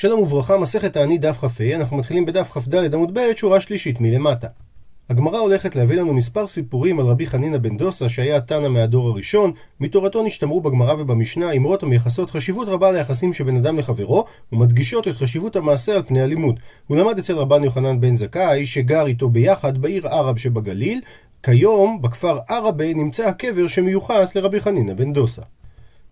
שלום וברכה, מסכת תעני דף כ"ה, אנחנו מתחילים בדף כ"ד עמוד ב', שורה שלישית מלמטה. הגמרא הולכת להביא לנו מספר סיפורים על רבי חנינא בן דוסה שהיה תנא מהדור הראשון, מתורתו נשתמרו בגמרא ובמשנה אמרות המייחסות חשיבות רבה ליחסים שבין אדם לחברו, ומדגישות את חשיבות המעשה על פני הלימוד. הוא למד אצל רבן יוחנן בן זכאי, שגר איתו ביחד בעיר ערב שבגליל, כיום בכפר ערבה נמצא הקבר שמיוחס לרבי חנינא בן דוסה.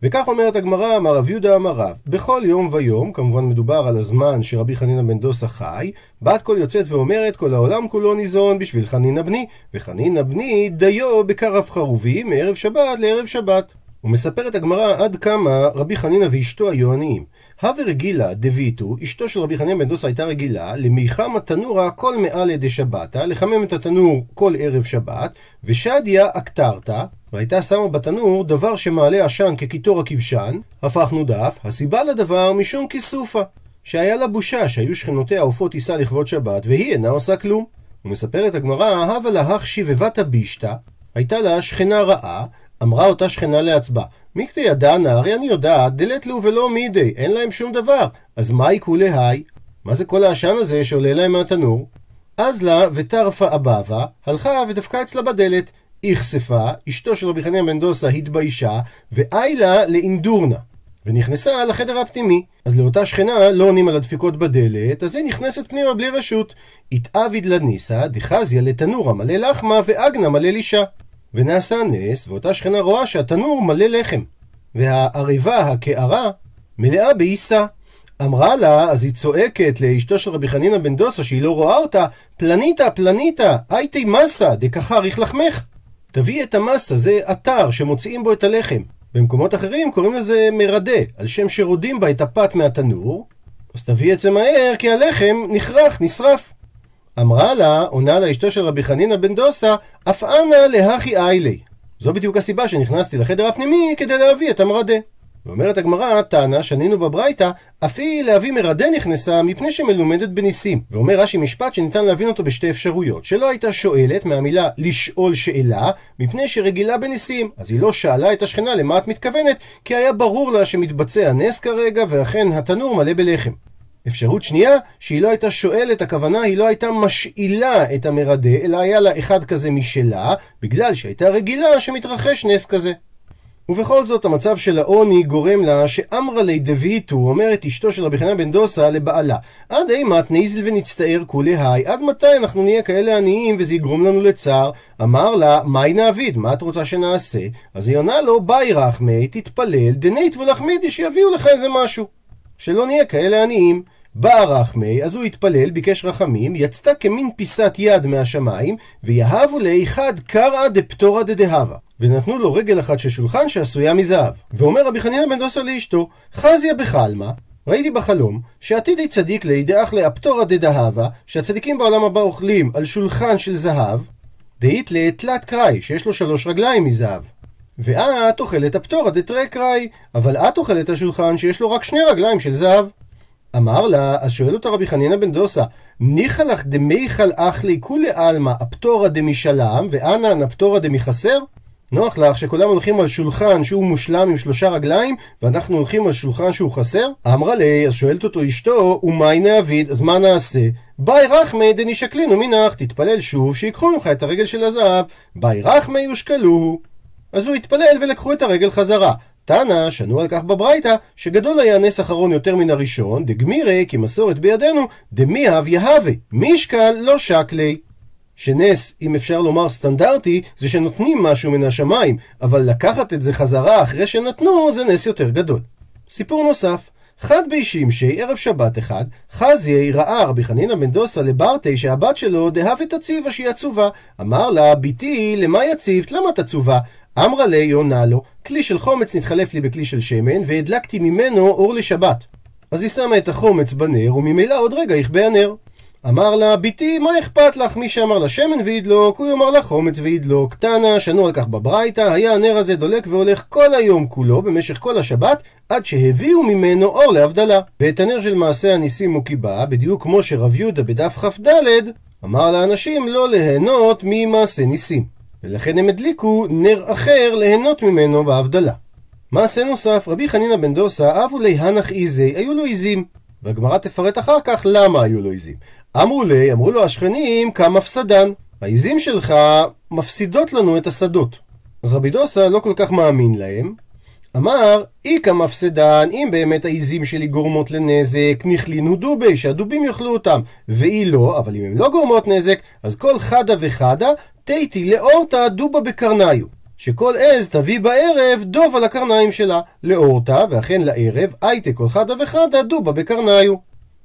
וכך אומרת הגמרא, אמר רב יהודה אמר רב, בכל יום ויום, כמובן מדובר על הזמן שרבי חנינא בן דוסה חי, בת קול יוצאת ואומרת, כל העולם כולו ניזון בשביל חנינא בני, וחנינא בני דיו בקרב חרובי מערב שבת לערב שבת. ומספרת הגמרא עד כמה רבי חנינא ואשתו היו עניים. הווה רגילה דביטו, אשתו של רבי חנינא בן דוסה הייתה רגילה, למיחם התנורה כל מעלה דשבתא, לחמם את התנור כל ערב שבת, ושדיה אקטרתא, והייתה שמה בתנור דבר שמעלה עשן כקיטור הכבשן, הפכנו דף, הסיבה לדבר משום כיסופה, שהיה לה בושה שהיו שכנותיה עופות טיסה לכבוד שבת, והיא אינה עושה כלום. ומספרת הגמרא, הווה להך שיבבת בישתא, הייתה לה שכנה רעה, אמרה אותה שכנה לעצבה, מיקטי ידענה, הרי אני יודעת, דלת לו ולא מידי, אין להם שום דבר, אז מה כולי היי? מה זה כל העשן הזה שעולה להם מהתנור? אז לה וטרפה אבבה, הלכה ודפקה אצלה בדלת. איכספה, אשתו של רבי חנין בן דוסה התביישה, ואיילה לאינדורנה. ונכנסה לחדר הפנימי. אז לאותה שכנה לא עונים על הדפיקות בדלת, אז היא נכנסת פנימה בלי רשות. התאביד לניסה, דחזיה לתנורה מלא לחמה ואגנה מלא לישה. ונעשה נס, ואותה שכנה רואה שהתנור מלא לחם. והערבה, הקערה, מלאה בעיסה. אמרה לה, אז היא צועקת לאשתו של רבי חנינא בן דוסה, שהיא לא רואה אותה, פלניתא, פלניתא, הייתי מסה, דקחריך לחמך. תביאי את המסה, זה אתר שמוציאים בו את הלחם. במקומות אחרים קוראים לזה מרדה, על שם שרודים בה את הפת מהתנור, אז תביאי את זה מהר, כי הלחם נכרך, נשרף. אמרה לה, עונה לה אשתו של רבי חנינא בן דוסה, אף אנא להכי איילי. זו בדיוק הסיבה שנכנסתי לחדר הפנימי כדי להביא את המרדה. ואומרת הגמרא, טענה, שנינו בברייתא, אף היא להביא מרדה נכנסה מפני שמלומדת בניסים. ואומר רש"י משפט שניתן להבין אותו בשתי אפשרויות. שלא הייתה שואלת מהמילה לשאול שאלה, מפני שרגילה בניסים. אז היא לא שאלה את השכנה למה את מתכוונת, כי היה ברור לה שמתבצע נס כרגע, ואכן התנור מלא בלחם. אפשרות שנייה, שהיא לא הייתה שואלת, הכוונה היא לא הייתה משאילה את המרדה, אלא היה לה אחד כזה משלה, בגלל שהייתה רגילה שמתרחש נס כזה. ובכל זאת המצב של העוני גורם לה שאמרה לי דביטו, אומרת אשתו של רבי חנן בן דוסה לבעלה, עד אימת ניזל ונצטער כולי היי, עד מתי אנחנו נהיה כאלה עניים וזה יגרום לנו לצער? אמר לה, מהי נעביד? מה את רוצה שנעשה? אז היא עונה לו, ביי רחמי, תתפלל, דנית ולחמידי שיביאו לך איזה משהו. שלא נהיה כאלה עניים. בא רחמי, אז הוא התפלל, ביקש רחמים, יצתה כמין פיסת יד מהשמיים, ויהבו לאחד קרא דפטורא דדהבה. ונתנו לו רגל אחת של שולחן שעשויה מזהב. ואומר רבי חנינא בן דוסה לאשתו, חזיה בחלמה, ראיתי בחלום, שעתידי צדיק לידי אך לאפטורא דדהבה, שהצדיקים בעולם הבא אוכלים על שולחן של זהב, דאית לתלת קראי, שיש לו שלוש רגליים מזהב. ואת אוכלת הפטורא דתרי קראי, אבל את אוכלת השולחן שיש לו רק שני רגליים של זהב. אמר לה, אז שואל אותה רבי חנינא בן דוסה, ניחא לך דמיכל אחלי כולי עלמא אפטורא דמשלם, ואנא נפטורא דמחסר? נוח לך שכולם הולכים על שולחן שהוא מושלם עם שלושה רגליים, ואנחנו הולכים על שולחן שהוא חסר? אמרה לי, אז שואלת אותו אשתו, ומאי נעביד, אז מה נעשה? ביי רחמי דנישקלינו מנח, תתפלל שוב שיקחו ממך את הרגל של הזהב. ביי רחמי יושקלוהו. אז הוא התפלל ולקחו את הרגל חזרה. תנא, שנו על כך בברייתא, שגדול היה נס אחרון יותר מן הראשון, דגמירי, כי מסורת בידינו, דמיהב יהווה, משקל לא שקלי. שנס, אם אפשר לומר סטנדרטי, זה שנותנים משהו מן השמיים, אבל לקחת את זה חזרה אחרי שנתנו, זה נס יותר גדול. סיפור נוסף, חד בי שמשי, ערב שבת אחד, חזיי ראה רבי חנינא בן דוסה לברטי שהבת שלו דהב את הציבה שהיא עצובה. אמר לה, בתי, למה יציבת? למה את עצובה? אמרה לי, עונה לו, כלי של חומץ נתחלף לי בכלי של שמן, והדלקתי ממנו אור לשבת. אז היא שמה את החומץ בנר, וממילא עוד רגע יכבה הנר. אמר לה, בתי, מה אכפת לך? מי שאמר לה שמן וידלוק, הוא יאמר לה חומץ וידלוק. תנא, שנו על כך בברייתא, היה הנר הזה דולק והולך כל היום כולו, במשך כל השבת, עד שהביאו ממנו אור להבדלה. ואת הנר של מעשה הניסים הוא קיבע, בדיוק כמו שרב יהודה בדף כ"ד, אמר לאנשים לא ליהנות ממעשה ניסים. ולכן הם הדליקו נר אחר ליהנות ממנו בהבדלה. מעשה נוסף, רבי חנינא בן דוסה, אבו לי הנח איזי, היו לו עיזים. והגמרא תפרט אחר כך למה היו לו עיזים. אמרו לי, אמרו לו השכנים, כמפסדן. העיזים שלך מפסידות לנו את השדות. אז רבי דוסה לא כל כך מאמין להם. אמר, איכא מפסדן, אם באמת העיזים שלי גורמות לנזק, נכלינו דובי, שהדובים יאכלו אותם. ואי לא, אבל אם הן לא גורמות נזק, אז כל חדה וחדה, תיתי לאורתא דובה בקרניו. שכל עז תביא בערב דוב על הקרניים שלה. לאורתא, ואכן לערב, הייתה כל חדה וחדה דובה בקרניו.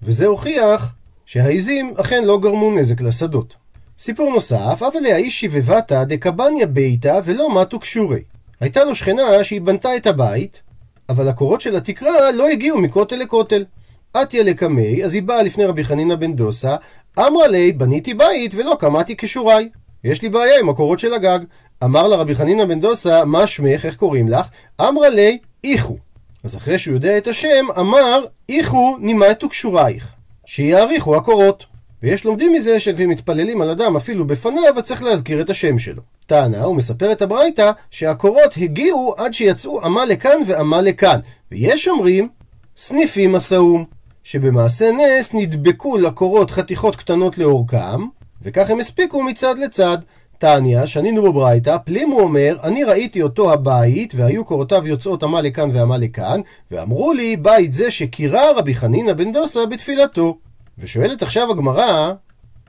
וזה הוכיח שהעיזים אכן לא גרמו נזק לשדות. סיפור נוסף, אבל האיש שיבבתא דקבניה ביתא ולא מתו קשורי. הייתה לו שכנה שהיא בנתה את הבית, אבל הקורות של התקרה לא הגיעו מכותל לכותל. עטיה לקמי, אז היא באה לפני רבי חנינא בן דוסה, אמרה לי, בניתי בית ולא קמתי כשוריי. יש לי בעיה עם הקורות של הגג. אמר לה רבי חנינא בן דוסה, מה שמך, איך קוראים לך? אמרה לי, איכו. אז אחרי שהוא יודע את השם, אמר, איכו נימתו קשורייך. שיעריכו הקורות. ויש לומדים מזה שכשמתפללים על אדם אפילו בפניו, אז צריך להזכיר את השם שלו. טענה, את הברייתא, שהקורות הגיעו עד שיצאו אמה לכאן ואמה לכאן. ויש אומרים, סניפים הסאום, שבמעשה נס נדבקו לקורות חתיכות קטנות לאורכם, וכך הם הספיקו מצד לצד. תניא, שנינו בברייתא, פלימו אומר, אני ראיתי אותו הבית, והיו קורותיו יוצאות אמה לכאן ואמה לכאן, ואמרו לי, בית זה שקירה רבי חנינא בן דוסה בתפילתו. ושואלת עכשיו הגמרא,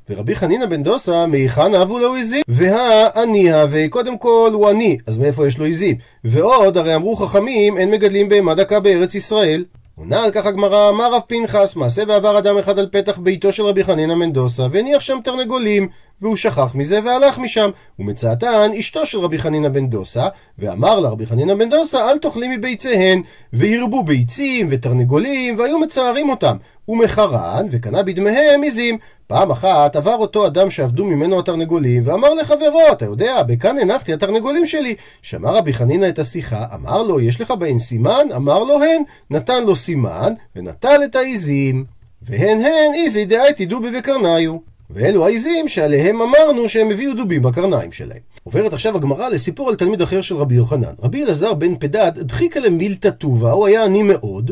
ורבי חנינא בן דוסה, מהיכן אבו לו עזים? והעניה, וקודם כל הוא עני, אז מאיפה יש לו עזים? ועוד, הרי אמרו חכמים, אין מגדלים בהמה דקה בארץ ישראל. עונה על כך הגמרא, אמר רב פנחס, מעשה בעבר אדם אחד על פתח ביתו של רבי חנינא מנדוסה, והניח שם תרנגולים, והוא שכח מזה והלך משם. ומצאתן אשתו של רבי חנינא בן דוסה, ואמר לה רבי חנינא בן דוסה, אל תאכלי מביציהן, והרבו ביצים ותרנגולים, והיו מצערים אותם. ומחרן, וקנה בדמיהם עזים. פעם אחת עבר אותו אדם שעבדו ממנו התרנגולים, ואמר לחברו, אתה יודע, בכאן הנחתי התרנגולים שלי. שמע רבי חנינא את השיחה, אמר לו, יש לך בהן סימן? אמר לו הן. נתן לו סימן, ונטל את העזים. והן הן איזי דאייתי דובי בקרניו. ואלו העזים שעליהם אמרנו שהם הביאו דובים בקרניים שלהם. עוברת עכשיו הגמרא לסיפור על תלמיד אחר של רבי יוחנן. רבי אלעזר בן פדד דחיקה למילתא טובה, הוא היה עני מאוד,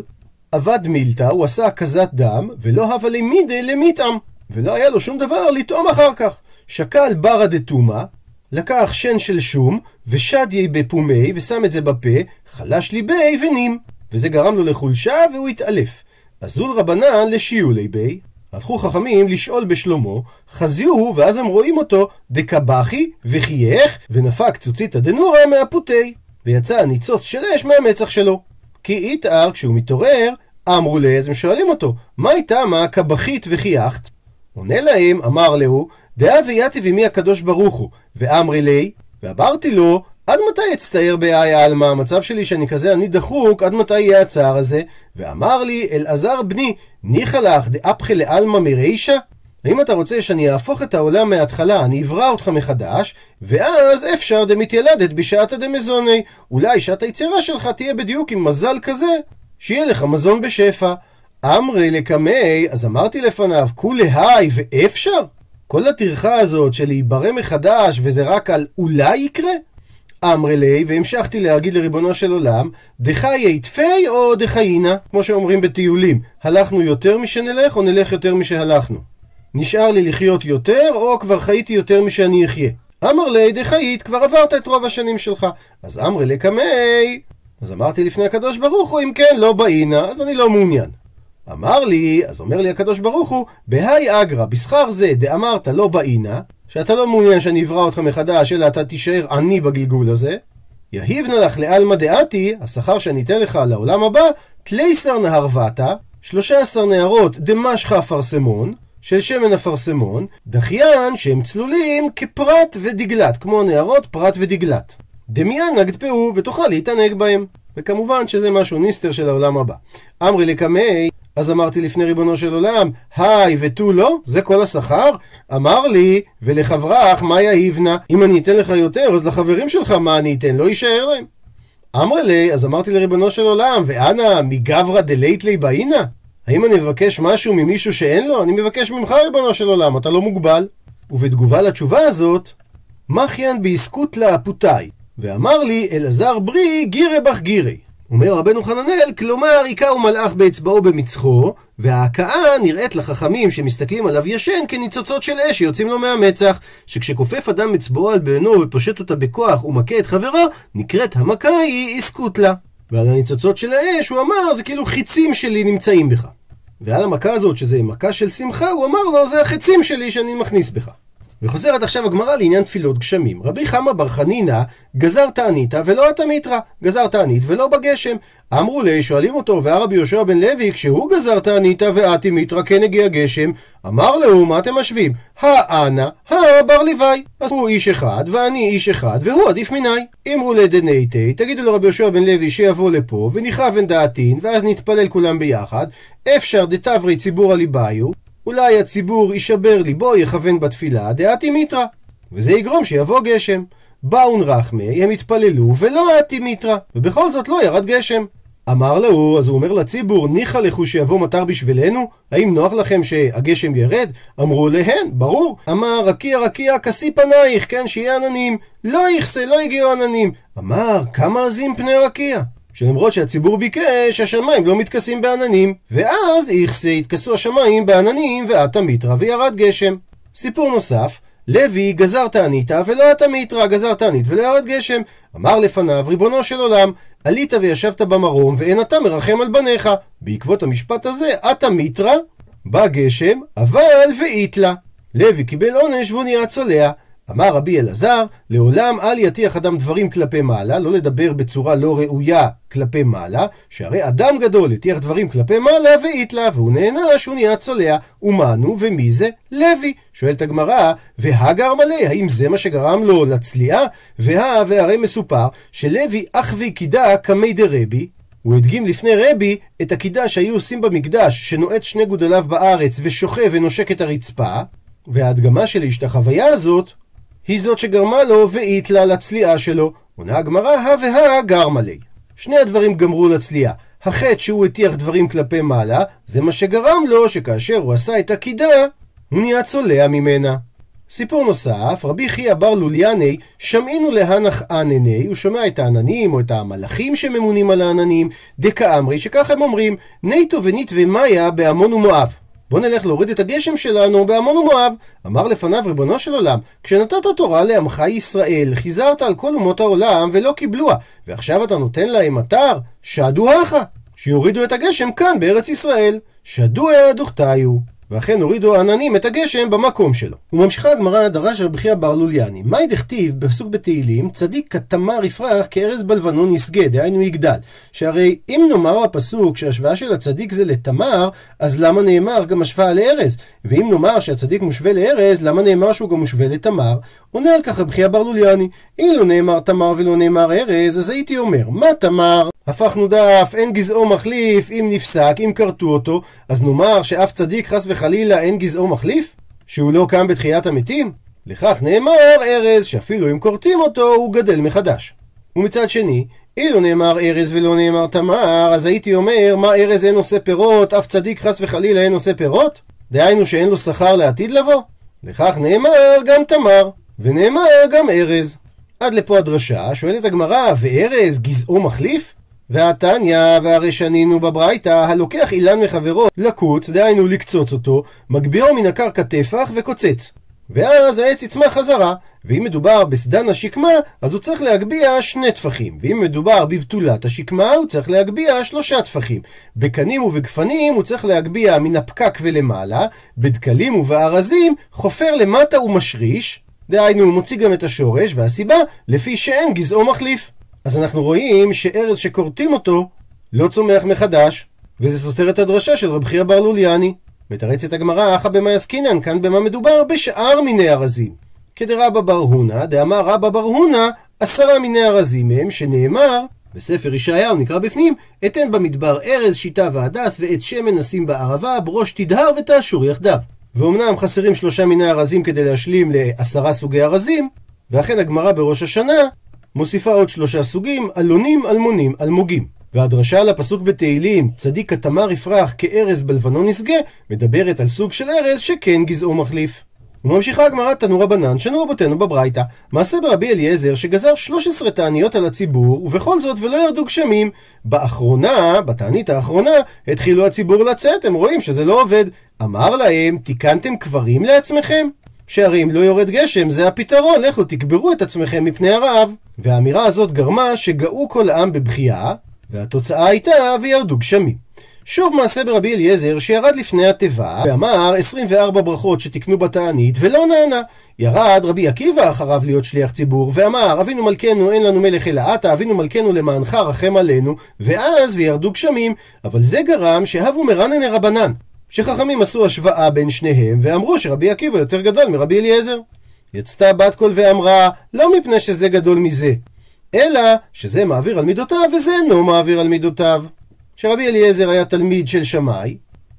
עבד מילתא, הוא עשה הקזת דם, ולא הווה למידי למיטעם, ולא היה לו שום דבר לטעום אחר כך. שקל ברא דתומא, לקח שן של שום, ושדיה בפומי, ושם את זה בפה, חלש ליבי ונים. וזה גרם לו לחולשה, והוא התעלף. אזול רבנן לשיעולי בי, הלכו חכמים לשאול בשלמה, חזיוהו, ואז הם רואים אותו, דקבחי, וחייך, ונפק צוצית הדנורה מהפותי, ויצא ניצוץ של אש מהמצח שלו. כי איתאר, כשהוא מתעורר, אמרו לי, אז הם שואלים אותו, מה הייתה מה קבחית וחייכת? עונה להם, אמר להו, דאה ויתיב עמי הקדוש ברוך הוא, ואמרי לי, ואמרתי לו, עד מתי אצטער באי עלמא, המצב שלי שאני כזה אני דחוק, עד מתי יהיה הצער הזה? ואמר לי, אלעזר בני, ניחא לך דאפחי לעלמא מרישא? האם אתה רוצה שאני אהפוך את העולם מההתחלה, אני אברא אותך מחדש, ואז אפשר דמתילדת בשעתא דמזוני. אולי שעת היצירה שלך תהיה בדיוק עם מזל כזה, שיהיה לך מזון בשפע. אמרי לקמי, אז אמרתי לפניו, כולי היי ואפשר? כל הטרחה הזאת של להיברא מחדש, וזה רק על אולי יקרה? אמרי לי, והמשכתי להגיד לריבונו של עולם, דחיי תפי או דחיינה, כמו שאומרים בטיולים, הלכנו יותר משנלך או נלך יותר משהלכנו. נשאר לי לחיות יותר, או כבר חייתי יותר משאני אחיה. אמר לי, דחיית, כבר עברת את רוב השנים שלך. אז אמרי לי קמי. אז אמרתי לפני הקדוש ברוך הוא, אם כן, לא באינה, אז אני לא מעוניין. אמר לי, אז אומר לי הקדוש ברוך הוא, בהאי אגרא, בשכר זה דאמרת לא באינה, שאתה לא מעוניין שאני אברא אותך מחדש, אלא אתה תישאר עני בגלגול הזה, יהיבנה לך לעלמא דעתי, השכר שאני אתן לך לעולם הבא, תלייסר נהרותה, 13 נהרות דמשך אפרסמון, של שמן אפרסמון, דחיין שהם צלולים כפרט ודגלת, כמו נהרות פרט ודגלת. דמיין נגדפאו ותוכל להתענג בהם. וכמובן שזה משהו ניסטר של העולם הבא. אמרי לקמי, אז אמרתי לפני ריבונו של עולם, היי ותו לא? זה כל השכר? אמר לי, ולחברך מה יהיבנה? אם אני אתן לך יותר, אז לחברים שלך מה אני אתן? לא יישאר להם. אמרי לי, אז אמרתי לריבונו של עולם, ואנא מגברא דלית ליה בעינא? האם אני מבקש משהו ממישהו שאין לו? אני מבקש ממך, ריבונו של עולם, אתה לא מוגבל. ובתגובה לתשובה הזאת, מחיין באסקוטלא אפותאי, ואמר לי, אלעזר ברי גירי בך גירי. אומר רבנו חננאל, כלומר, היכהו מלאך באצבעו במצחו, וההכאה נראית לחכמים שמסתכלים עליו ישן כניצוצות של אש שיוצאים לו מהמצח, שכשכופף אדם אצבעו על בעינו ופושט אותה בכוח ומכה את חברו, נקראת המכה היא עסקות לה. ועל הניצוצות של האש הוא אמר, זה כאילו חיצים שלי נמצאים בך. ועל המכה הזאת, שזה מכה של שמחה, הוא אמר לו, זה החצים שלי שאני מכניס בך. וחוזרת עכשיו הגמרא לעניין תפילות גשמים. רבי חמא בר חנינא גזר תעניתא ולא התמיתרא, גזר תענית ולא בגשם. אמרו לי, שואלים אותו, והרבי יהושע בן לוי, כשהוא גזר תעניתא ואתימיתרא כן הגיע גשם, אמר לו, מה אתם משווים? האנה, הבר לוואי. אז הוא איש אחד, ואני איש אחד, והוא עדיף מיני. אמרו לדנייתי, תגידו לרבי יהושע בן לוי שיבוא לפה, ונכוון דעתין, ואז נתפלל כולם ביחד. אפשר דתברי ציבור הליבאיו, אולי הציבור יישבר ליבו, יכוון בתפילה, דעתי מיתרא. וזה יגרום שיבוא גשם. באון רחמי, הם התפללו, ולא עתי מיתרא, ובכל זאת לא ירד גשם. אמר לו, אז הוא אומר לציבור, ניחא לכו שיבוא מטר בשבילנו? האם נוח לכם שהגשם ירד? אמרו להן, ברור. אמר, רקיע רקיע כסי פנייך, כן, שיהיה עננים. לא יכסה, לא הגיעו עננים. אמר, כמה עזים פני רקיע? שלמרות שהציבור ביקש, השמיים לא מתכסים בעננים, ואז איכסה התכסו השמיים בעננים ועתה מיתרא וירד גשם. סיפור נוסף, לוי גזר תעניתא ולא עתה מיתרא, גזר תענית ולא ירד גשם. אמר לפניו, ריבונו של עולם, עלית וישבת במרום, ואין אתה מרחם על בניך. בעקבות המשפט הזה, עתה מיתרא, בא גשם, אבל ואיתלה. לוי קיבל עונש והוא נהיה צולע. אמר רבי אלעזר, לעולם אל יטיח אדם דברים כלפי מעלה, לא לדבר בצורה לא ראויה כלפי מעלה, שהרי אדם גדול יטיח דברים כלפי מעלה ויתלה, והוא נענש, הוא נהיה צולע. ומנו, ומי זה? לוי. שואלת הגמרא, והגר מלא, האם זה מה שגרם לו לצליעה? והא והרי מסופר שלוי אחווי קידה קמי דרבי, הוא הדגים לפני רבי את הקידה שהיו עושים במקדש, שנועץ שני גודליו בארץ ושוכב ונושק את הרצפה, וההדגמה של ההשתחוויה הזאת היא זאת שגרמה לו ואיתלה לצליעה שלו. עונה הגמרא, הא והא גרמה לי. שני הדברים גמרו לצליעה. החטא שהוא הטיח דברים כלפי מעלה, זה מה שגרם לו שכאשר הוא עשה את הקידה, הוא נהיה צולע ממנה. סיפור נוסף, רבי חייא בר לוליאני, שמעינו להנח ענני, הוא שומע את העננים או את המלאכים שממונים על העננים, דקאמרי, שכך הם אומרים, ניטו ונית ומאיה בעמון ומואב. בוא נלך להוריד את הגשם שלנו בעמון ומואב. אמר לפניו ריבונו של עולם, כשנתת תורה לעמך ישראל, חיזרת על כל אומות העולם ולא קיבלוה, ועכשיו אתה נותן להם מטר? שדו הכה, שיורידו את הגשם כאן בארץ ישראל. שדו העדוכתיו. ואכן הורידו העננים את הגשם במקום שלו. וממשיכה הגמרא דרש רבי חייא בר לוליאני. מאי דכתיב בפסוק בתהילים, צדיק כתמר יפרח כארז בלבנון יסגה, דהיינו יגדל. שהרי אם נאמר בפסוק שההשוואה של הצדיק זה לתמר, אז למה נאמר גם השוואה לארז? ואם נאמר שהצדיק מושווה לארז, למה נאמר שהוא גם מושווה לתמר? עונה על כך רבי חייא בר לוליאני. לא נאמר תמר ולא נאמר ארז, אז הייתי אומר, מה תמר? הפכנו דף, אין גזעו מחליף, אם נפסק, אם כרתו אותו, אז נאמר שאף צדיק חס וחלילה אין גזעו מחליף? שהוא לא קם בתחיית המתים? לכך נאמר ארז, שאפילו אם כורתים אותו, הוא גדל מחדש. ומצד שני, אילו נאמר ארז ולא נאמר תמר, אז הייתי אומר, מה ארז אין עושה פירות, אף צדיק חס וחלילה אין עושה פירות? דהיינו שאין לו שכר לעתיד לבוא? לכך נאמר גם תמר, ונאמר גם ארז. עד לפה הדרשה, שואלת הגמרא, וארז גזעו מחליף? והתניא, והרי שנינו בברייתא, הלוקח אילן מחברו לקוץ, דהיינו לקצוץ אותו, מגבירו מן הקרקע טפח וקוצץ. ואז העץ יצמח חזרה, ואם מדובר בסדן השקמה, אז הוא צריך להגביה שני טפחים, ואם מדובר בבתולת השקמה, הוא צריך להגביה שלושה טפחים. בקנים ובגפנים הוא צריך להגביה מן הפקק ולמעלה, בדקלים ובארזים חופר למטה ומשריש, דהיינו הוא מוציא גם את השורש, והסיבה, לפי שאין גזעו מחליף. אז אנחנו רואים שארז שכורתים אותו לא צומח מחדש, וזה סותר את הדרשה של רב חייא בר לוליאני. מתרצת הגמרא, אחא במאי עסקינן, כאן במה מדובר? בשאר מיני ארזים. כדרבא בר הונא, דאמר רבא בר הונא, עשרה מיני ארזים הם, שנאמר, בספר ישעיהו נקרא בפנים, אתן במדבר ארז, שיטה והדס, ואת שמן נשים בערבה, בראש תדהר ותאשור יחדיו. ואומנם חסרים שלושה מיני ארזים כדי להשלים לעשרה סוגי ארזים, ואכן הגמרא בראש השנה מוסיפה עוד שלושה סוגים, אלונים, אלמונים, אלמוגים. והדרשה על הפסוק בתהילים, צדיק התמר יפרח כארז בלבנון ישגה, מדברת על סוג של ארז שכן גזעו מחליף. וממשיכה הגמרא תנו רבנן, שנו רבותינו בברייתא. מעשה ברבי אליעזר שגזר 13 תעניות על הציבור, ובכל זאת ולא ירדו גשמים. באחרונה, בתענית האחרונה, התחילו הציבור לצאת, הם רואים שזה לא עובד. אמר להם, תיקנתם קברים לעצמכם? שהרי אם לא יורד גשם, זה הפתרון, לכו תקברו את עצמכם מפני הרעב. והאמירה הזאת גרמה שגאו כל העם בבכייה, והתוצאה הייתה וירדו גשמים. שוב מעשה ברבי אליעזר שירד לפני התיבה ואמר 24 ברכות שתקנו בתענית ולא נענה. ירד רבי עקיבא אחריו להיות שליח ציבור ואמר אבינו מלכנו אין לנו מלך אלא אתה אבינו מלכנו למענך רחם עלינו ואז וירדו גשמים אבל זה גרם שהבו מרננה רבנן שחכמים עשו השוואה בין שניהם ואמרו שרבי עקיבא יותר גדול מרבי אליעזר. יצתה בת קול ואמרה לא מפני שזה גדול מזה אלא שזה מעביר על מידותיו וזה אינו מעביר על מידותיו. שרבי אליעזר היה תלמיד של שמאי,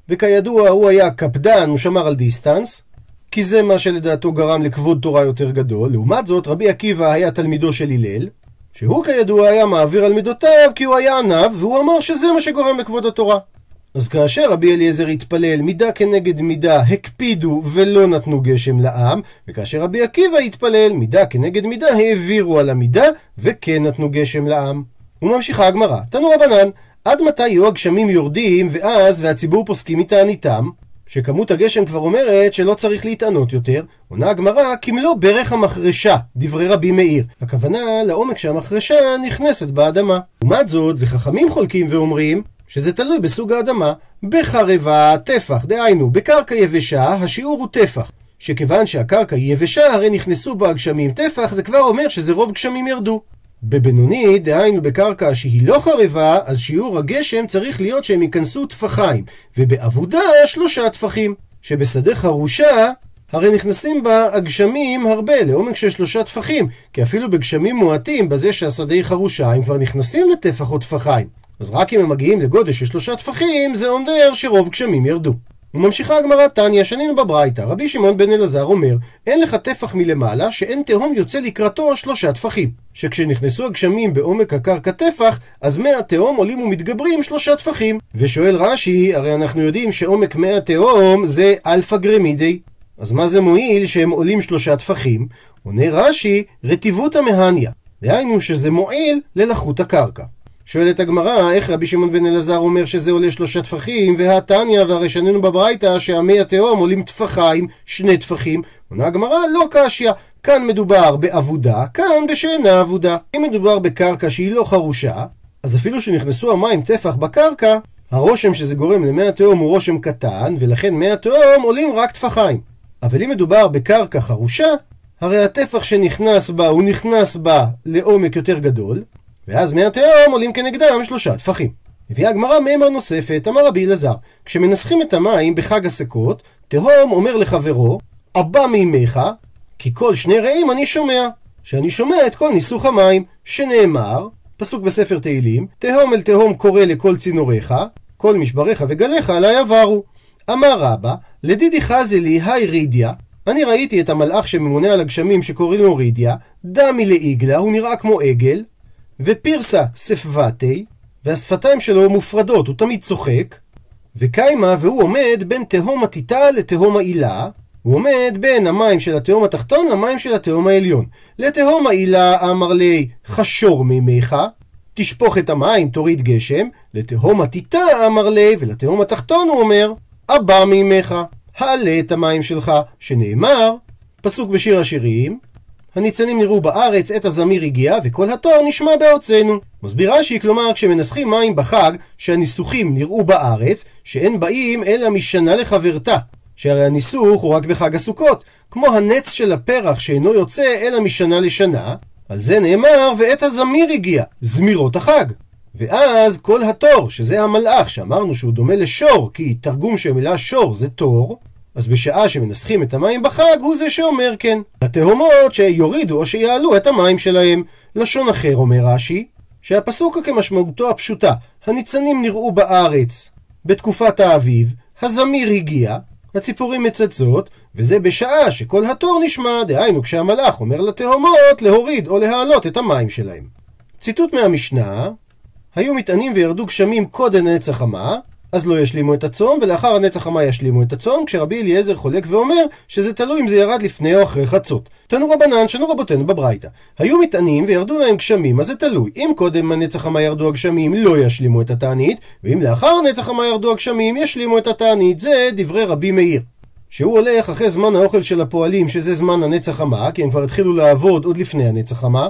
וכידוע הוא היה קפדן, הוא שמר על דיסטנס, כי זה מה שלדעתו גרם לכבוד תורה יותר גדול. לעומת זאת, רבי עקיבא היה תלמידו של הלל, שהוא כידוע היה מעביר על מידותיו כי הוא היה עניו, והוא אמר שזה מה שגורם לכבוד התורה. אז כאשר רבי אליעזר התפלל מידה כנגד מידה, הקפידו ולא נתנו גשם לעם, וכאשר רבי עקיבא התפלל מידה כנגד מידה, העבירו על המידה וכן נתנו גשם לעם. וממשיכה הגמרא, תנו רבנן, עד מתי יהיו הגשמים יורדים, ואז, והציבור פוסקים מתעניתם, שכמות הגשם כבר אומרת שלא צריך להתענות יותר, עונה הגמרא כמלוא ברך המחרשה, דברי רבי מאיר. הכוונה לעומק שהמחרשה נכנסת באדמה. לעומת זאת, וחכמים חולקים ואומרים, שזה תלוי בסוג האדמה. בחרבה, טפח, דהיינו, בקרקע יבשה, השיעור הוא טפח. שכיוון שהקרקע היא יבשה, הרי נכנסו בה הגשמים טפח, זה כבר אומר שזה רוב גשמים ירדו. בבינוני, דהיינו בקרקע שהיא לא חרבה, אז שיעור הגשם צריך להיות שהם ייכנסו טפחיים, ובאבודה שלושה טפחים, שבשדה חרושה הרי נכנסים בה הגשמים הרבה, לעומק של שלושה טפחים, כי אפילו בגשמים מועטים, בזה שהשדה היא חרושה, הם כבר נכנסים לטפח או טפחיים. אז רק אם הם מגיעים לגודל של שלושה טפחים, זה אומר שרוב גשמים ירדו. וממשיכה הגמרא תניא, שנינו בברייתא, רבי שמעון בן אלעזר אומר, אין לך טפח מלמעלה, שאין תהום יוצא לקראתו שלושה טפחים. שכשנכנסו הגשמים בעומק הקרקע טפח, אז מי התהום עולים ומתגברים שלושה טפחים. ושואל רש"י, הרי אנחנו יודעים שעומק מי התהום זה אלפא גרמידי. אז מה זה מועיל שהם עולים שלושה טפחים? עונה רש"י, רטיבותא מהניא. דהיינו שזה מועיל ללחות הקרקע. שואלת הגמרא, איך רבי שמעון בן אלעזר אומר שזה עולה שלושה טפחים, והתניא והרי שנינו בברייתא שהמי התהום עולים טפחיים, שני טפחים. עונה הגמרא, לא קשיא. כאן מדובר באבודה, כאן בשאינה אבודה. אם מדובר בקרקע שהיא לא חרושה, אז אפילו שנכנסו המים טפח בקרקע, הרושם שזה גורם למי התהום הוא רושם קטן, ולכן מי התהום עולים רק טפחיים. אבל אם מדובר בקרקע חרושה, הרי הטפח שנכנס בה, הוא נכנס בה לעומק יותר גדול, ואז מי התהום עולים כנגדם שלושה טפחים. מביאה הגמרא מימר נוספת, אמר רבי אלעזר, כשמנסחים את המים בחג הסוכות, תהום אומר לחברו, אבא מימיך, כי כל שני רעים אני שומע, שאני שומע את כל ניסוך המים, שנאמר, פסוק בספר תהילים, תהום אל תהום קורא לכל צינוריך, כל משבריך וגליך עלי עברו. אמר רבא, לדידי חזי היי רידיה, אני ראיתי את המלאך שממונה על הגשמים שקוראים לו רידיה, דמי לעיגלה, הוא נראה כמו עגל, ופירסה ספבתי, והשפתיים שלו מופרדות, הוא תמיד צוחק, וקיימה, והוא עומד בין תהום הטיטה לתהום העילה, הוא עומד בין המים של התהום התחתון למים של התהום העליון. לתהום העילה אמר לי, חשור מימיך, תשפוך את המים, תוריד גשם. לתהום הטיטה אמר לי, ולתהום התחתון הוא אומר, אבא מימיך, העלה את המים שלך, שנאמר, פסוק בשיר השירים, הניצנים נראו בארץ, עת הזמיר הגיע, וכל התואר נשמע בארצנו. מסביר רש"י, כלומר, כשמנסחים מים בחג, שהניסוחים נראו בארץ, שאין באים אלא משנה לחברתה. שהרי הניסוך הוא רק בחג הסוכות, כמו הנץ של הפרח שאינו יוצא אלא משנה לשנה, על זה נאמר, ועת הזמיר הגיע, זמירות החג. ואז כל התור, שזה המלאך, שאמרנו שהוא דומה לשור, כי תרגום של מילה שור זה תור, אז בשעה שמנסחים את המים בחג, הוא זה שאומר כן. התהומות שיורידו או שיעלו את המים שלהם. לשון אחר אומר רש"י, שהפסוק כמשמעותו הפשוטה, הניצנים נראו בארץ בתקופת האביב, הזמיר הגיע, הציפורים מצצות, וזה בשעה שכל התור נשמע, דהיינו כשהמלאך אומר לתהומות להוריד או להעלות את המים שלהם. ציטוט מהמשנה, היו מטענים וירדו גשמים קודם נצח המה, אז לא ישלימו את הצום, ולאחר הנץ החמה ישלימו את הצום, כשרבי אליעזר חולק ואומר שזה תלוי אם זה ירד לפני או אחרי חצות. תנו רבנן, שנו רבותינו בברייתא. היו מטענים וירדו להם גשמים, אז זה תלוי. אם קודם הנץ החמה ירדו הגשמים, לא ישלימו את התענית, ואם לאחר הנץ החמה ירדו הגשמים, ישלימו את התענית. זה דברי רבי מאיר. שהוא הולך אחרי זמן האוכל של הפועלים, שזה זמן הנץ החמה, כי הם כבר התחילו לעבוד עוד לפני הנץ החמה,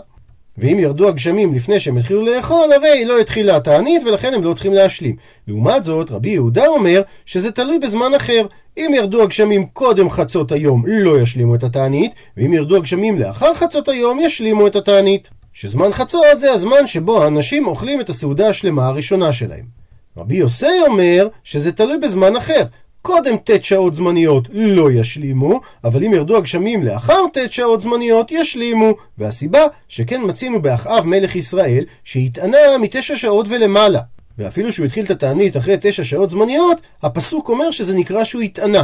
ואם ירדו הגשמים לפני שהם התחילו לאכול, הרי לא התחילה התענית ולכן הם לא צריכים להשלים. לעומת זאת, רבי יהודה אומר שזה תלוי בזמן אחר. אם ירדו הגשמים קודם חצות היום, לא ישלימו את התענית, ואם ירדו הגשמים לאחר חצות היום, ישלימו את התענית. שזמן חצות זה הזמן שבו האנשים אוכלים את הסעודה השלמה הראשונה שלהם. רבי יוסי אומר שזה תלוי בזמן אחר. קודם ט' שעות זמניות לא ישלימו, אבל אם ירדו הגשמים לאחר ט' שעות זמניות ישלימו. והסיבה שכן מצינו באחאב מלך ישראל שהתענה מתשע שעות ולמעלה. ואפילו שהוא התחיל את התענית אחרי תשע שעות זמניות, הפסוק אומר שזה נקרא שהוא התענה.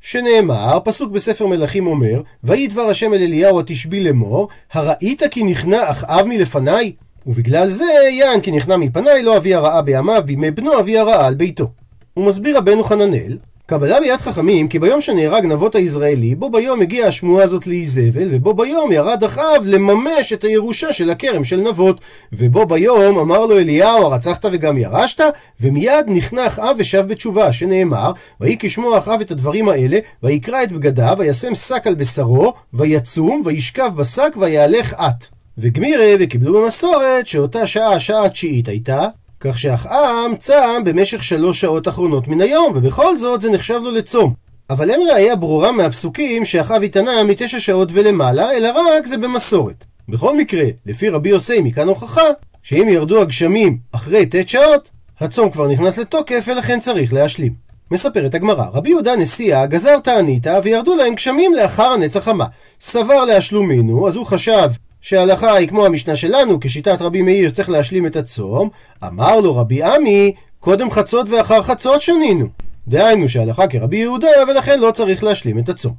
שנאמר, פסוק בספר מלכים אומר, ויהי דבר השם אל אליהו התשבי לאמור, הראית כי נכנע אחאב מלפניי? ובגלל זה יען כי נכנע מפניי לא אביא הרעה בימיו, בימי בנו אביא הרעה על ביתו. הוא מסביר רבנו חננאל, קבלה ביד חכמים כי ביום שנהרג נבות הישראלי, בו ביום הגיעה השמועה הזאת לאיזבל, ובו ביום ירד אחאב לממש את הירושה של הכרם של נבות. ובו ביום אמר לו אליהו, הרצחת וגם ירשת? ומיד נכנע אחאב ושב בתשובה, שנאמר, ויהי כשמוע אחאב את הדברים האלה, ויקרע את בגדיו, וישם שק על בשרו, ויצום, וישכב בשק, ויהלך את. וגמירה, וקיבלו במסורת, שאותה שעה, שעה תשיעית הייתה, כך שאחעם צם במשך שלוש שעות אחרונות מן היום, ובכל זאת זה נחשב לו לצום. אבל אין ראייה ברורה מהפסוקים שאחאב התענה מתשע שעות ולמעלה, אלא רק זה במסורת. בכל מקרה, לפי רבי יוסי מכאן הוכחה, שאם ירדו הגשמים אחרי ט' שעות, הצום כבר נכנס לתוקף ולכן צריך להשלים. מספרת הגמרא, רבי יהודה נשיאה גזר תעניתא וירדו להם גשמים לאחר הנץ החמה. סבר להשלומינו, אז הוא חשב שההלכה היא כמו המשנה שלנו, כשיטת רבי מאיר צריך להשלים את הצום, אמר לו רבי עמי, קודם חצות ואחר חצות שנינו. דהיינו שההלכה כרבי יהודה, ולכן לא צריך להשלים את הצום.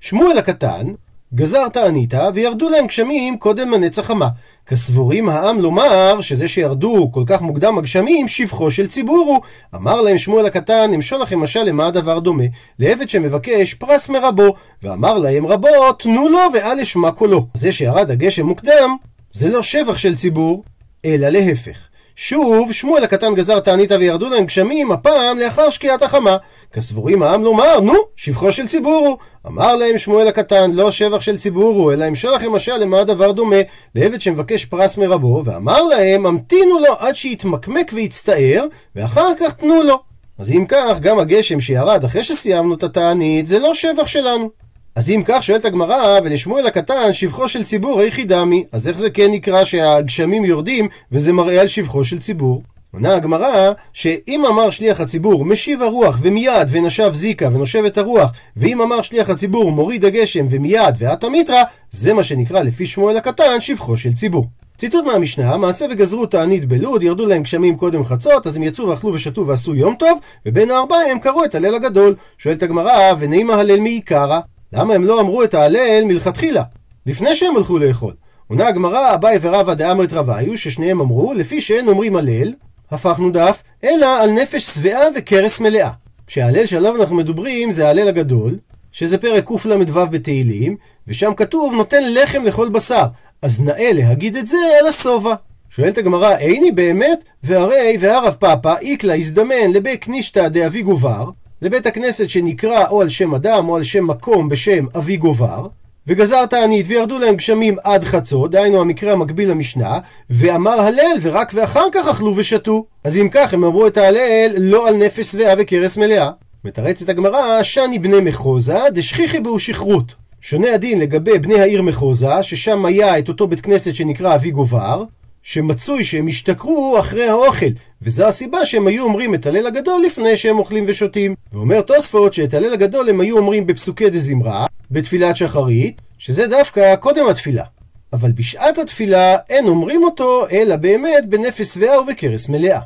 שמואל הקטן, גזר תעניתא, וירדו להם גשמים קודם הנץ החמה. כסבורים העם לומר שזה שירדו כל כך מוקדם הגשמים, שבחו של ציבור הוא. אמר להם שמואל הקטן, אמשול לכם משל למה הדבר דומה? לעבד שמבקש פרס מרבו, ואמר להם רבו, תנו לו ואל אשמע קולו. זה שירד הגשם מוקדם, זה לא שבח של ציבור, אלא להפך. שוב, שמואל הקטן גזר תעניתא וירדו להם גשמים, הפעם לאחר שקיעת החמה. כסבורים העם לומר, נו, שבחו של ציבור הוא. אמר להם שמואל הקטן, לא שבח של ציבור הוא, אלא אמשול לכם משל למה הדבר דומה, לעבד שמבקש פרס מרבו, ואמר להם, המתינו לו עד שיתמקמק ויצטער, ואחר כך תנו לו. אז אם כך, גם הגשם שירד אחרי שסיימנו את התענית, זה לא שבח שלנו. אז אם כך שואלת הגמרא, ולשמואל הקטן שבחו של ציבור איכי דמי, אז איך זה כן נקרא שהגשמים יורדים וזה מראה על שבחו של ציבור? עונה הגמרא שאם אמר שליח הציבור משיב הרוח ומיד ונשב זיקה ונושב את הרוח ואם אמר שליח הציבור מוריד הגשם ומיד ואת המיתרא זה מה שנקרא לפי שמואל הקטן שבחו של ציבור. ציטוט מהמשנה, מעשה וגזרו תענית בלוד, ירדו להם גשמים קודם חצות, אז הם יצאו ואכלו ושתו ועשו יום טוב, ובין הארבעים הם קראו את הליל הגדול. שואלת הגמרא, ונעימה הלל מעיקרא? למה הם לא אמרו את ההלל מלכתחילה, לפני שהם הלכו לאכול? עונה הגמרא, אביי ורבא דאמרת רביו, ששניהם אמרו, לפי שאין אומרים הלל, הפכנו דף, אלא על נפש שבעה וכרס מלאה. שההלל שעליו אנחנו מדברים זה ההלל הגדול, שזה פרק קל"ו בתהילים, ושם כתוב נותן לחם לכל בשר, אז נאה להגיד את זה על השובע. שואלת הגמרא, איני באמת? והרי והרב פאפא איקלה הזדמן לבית קנישתא דאבי גובר, לבית הכנסת שנקרא או על שם אדם או על שם מקום בשם אבי גובר, וגזר תענית וירדו להם גשמים עד חצות, דהיינו המקרה המקביל למשנה, ואמר הלל ורק ואחר כך אכלו ושתו. אז אם כך הם אמרו את ההלל לא על נפש שבעה וכרס מלאה. מתרצת הגמרא, שני בני מחוזה דשכיחי בהו שכרות. שונה הדין לגבי בני העיר מחוזה, ששם היה את אותו בית כנסת שנקרא אבי גובר, שמצוי שהם השתכרו אחרי האוכל, וזו הסיבה שהם היו אומרים את הליל הגדול לפני שהם אוכלים ושותים. ואומר תוספות שאת הליל הגדול הם היו אומרים בפסוקי דזמרה, בתפילת שחרית, שזה דווקא קודם התפילה. אבל בשעת התפילה אין אומרים אותו, אלא באמת בנפש שבעה ובכרס מלאה.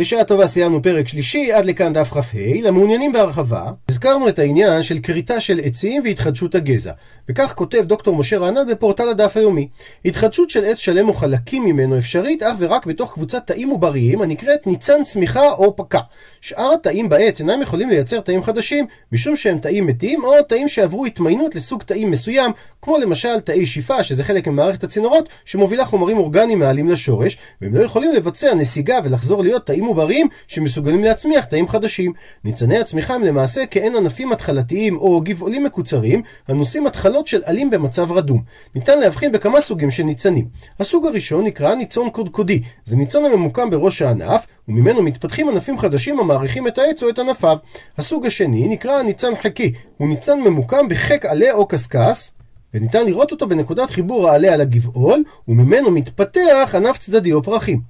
בשעה טובה סיימנו פרק שלישי, עד לכאן דף כ"ה. למעוניינים בהרחבה, הזכרנו את העניין של כריתה של עצים והתחדשות הגזע. וכך כותב דוקטור משה רענן בפורטל הדף היומי. התחדשות של עץ שלם או חלקים ממנו אפשרית אך ורק בתוך קבוצת תאים עובריים הנקראת ניצן צמיחה או פקע. שאר התאים בעץ אינם יכולים לייצר תאים חדשים, משום שהם תאים מתים או תאים שעברו התמיינות לסוג תאים מסוים, כמו למשל תאי שיפה, שזה חלק ממערכת הצינורות, שמובילה חומרים אורגניים מעלים לשורש, והם לא יכולים לבצע נסיגה ולחזור להיות תאים עובריים שמסוגלים להצמיח תאים חדשים. ניצני הצמיחה הם למעשה כעין ענפים התחלתיים או גבעולים מקוצרים, הנושאים התחלות של עלים במצב רדום. ניתן להבחין בכמה סוגים של ניצנים. הסוג הראשון נקרא ניצון קודקודי. זה ניצון הממוקם בראש הענף, וממנו מתפתחים ענפים חדשים המעריכים את העץ או את ענפיו. הסוג השני נקרא ניצן חכי. הוא ניצן ממוקם בחק עלה או קשקש, וניתן לראות אותו בנקודת חיבור העלה על הגבעול, וממנו מתפתח ענף צדדי או פרחים.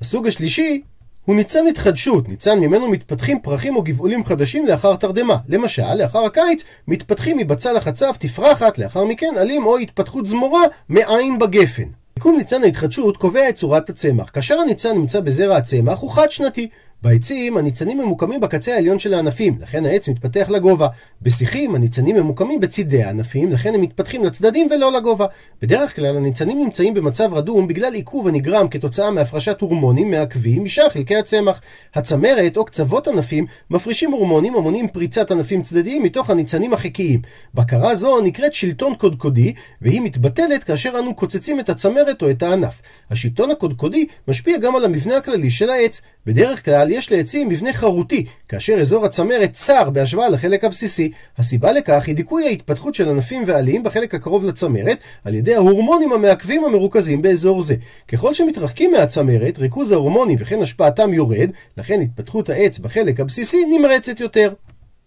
הסוג השלישי הוא ניצן התחדשות, ניצן ממנו מתפתחים פרחים או גבעולים חדשים לאחר תרדמה. למשל, לאחר הקיץ מתפתחים מבצל החצב תפרחת, לאחר מכן עלים או התפתחות זמורה מעין בגפן. מיקום ניצן ההתחדשות קובע את צורת הצמח. כאשר הניצן נמצא בזרע הצמח הוא חד שנתי. בעצים הניצנים ממוקמים בקצה העליון של הענפים, לכן העץ מתפתח לגובה. בשיחים הניצנים ממוקמים בצידי הענפים, לכן הם מתפתחים לצדדים ולא לגובה. בדרך כלל הניצנים נמצאים במצב רדום בגלל עיכוב הנגרם כתוצאה מהפרשת הורמונים מעכבים משאר חלקי הצמח. הצמרת או קצוות ענפים מפרישים הורמונים המונים פריצת ענפים צדדיים מתוך הניצנים החיקיים. בקרה זו נקראת שלטון קודקודי, והיא מתבטלת כאשר אנו קוצצים את הצמרת או את הענף. השלטון הקודקודי משפיע גם על המבנה הכללי של העץ. בדרך כלל יש לעצים מבנה חרוטי, כאשר אזור הצמרת צר בהשוואה לחלק הבסיסי. הסיבה לכך היא דיכוי ההתפתחות של ענפים ועלים בחלק הקרוב לצמרת, על ידי ההורמונים המעכבים המרוכזים באזור זה. ככל שמתרחקים מהצמרת, ריכוז ההורמונים וכן השפעתם יורד, לכן התפתחות העץ בחלק הבסיסי נמרצת יותר.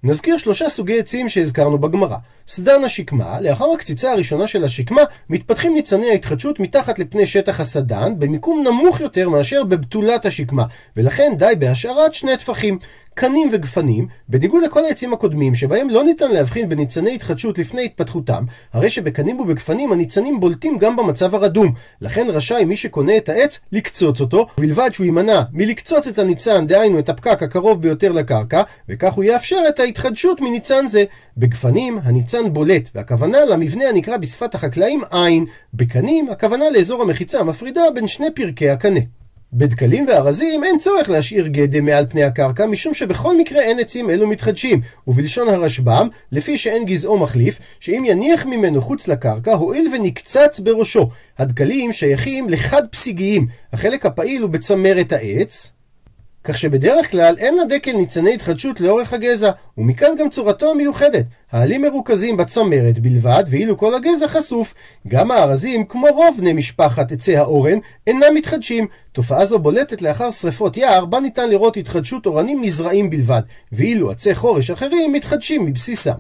נזכיר שלושה סוגי עצים שהזכרנו בגמרא. סדן השקמה, לאחר הקציצה הראשונה של השקמה, מתפתחים ניצני ההתחדשות מתחת לפני שטח הסדן, במיקום נמוך יותר מאשר בבתולת השקמה, ולכן די בהשארת שני טפחים. קנים וגפנים, בניגוד לכל העצים הקודמים, שבהם לא ניתן להבחין בניצני התחדשות לפני התפתחותם, הרי שבקנים ובגפנים הניצנים בולטים גם במצב הרדום. לכן רשאי מי שקונה את העץ לקצוץ אותו, ובלבד שהוא יימנע מלקצוץ את הניצן, דהיינו את הפקק הקרוב ביותר לקרקע, וכך הוא יאפשר את ההתחדשות מניצן זה. בגפנים, הניצן בולט, והכוונה למבנה הנקרא בשפת החקלאים עין. בקנים, הכוונה לאזור המחיצה המפרידה בין שני פרקי הקנה. בדקלים וארזים אין צורך להשאיר גדם מעל פני הקרקע, משום שבכל מקרה אין עצים אלו מתחדשים, ובלשון הרשב"ם, לפי שאין גזעו מחליף, שאם יניח ממנו חוץ לקרקע, הואיל ונקצץ בראשו. הדקלים שייכים לחד פסיגיים, החלק הפעיל הוא בצמרת העץ, כך שבדרך כלל אין לדקל ניצני התחדשות לאורך הגזע, ומכאן גם צורתו המיוחדת. העלים מרוכזים בצמרת בלבד, ואילו כל הגזע חשוף. גם הארזים, כמו רוב בני משפחת עצי האורן, אינם מתחדשים. תופעה זו בולטת לאחר שרפות יער, בה ניתן לראות התחדשות אורנים מזרעים בלבד, ואילו עצי חורש אחרים מתחדשים מבסיסם.